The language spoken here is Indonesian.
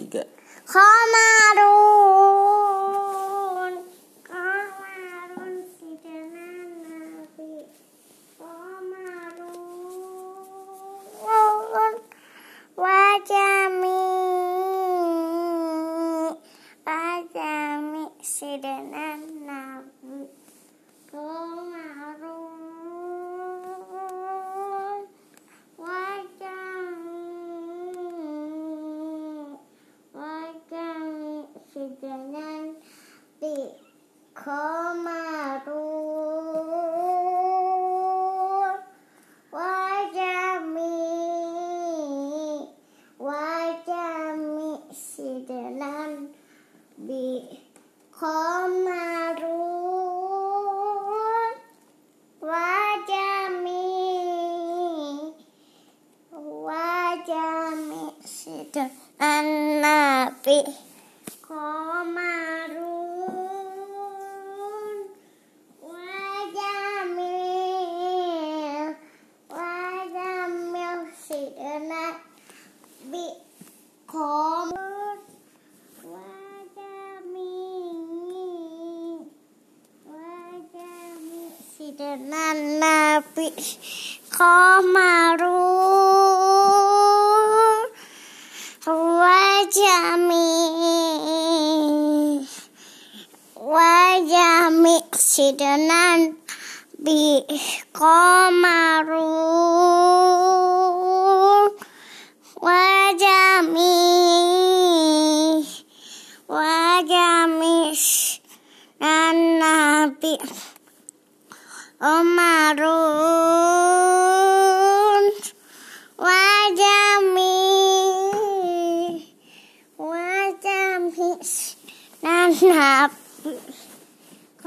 tiga. Komarun. Komarun nabi. Komarun Wajami Wajami sidana nabi. Komarun Sejalan di Komarun Wajami Wajami sejalan di Komarun Wajami Wajami sejalan Nabi. Komarun Wajamil Sidana Nabi Komarun Wajami Wajami sidanan bi komarun Nabi Omarun Wajami Wajami Nabi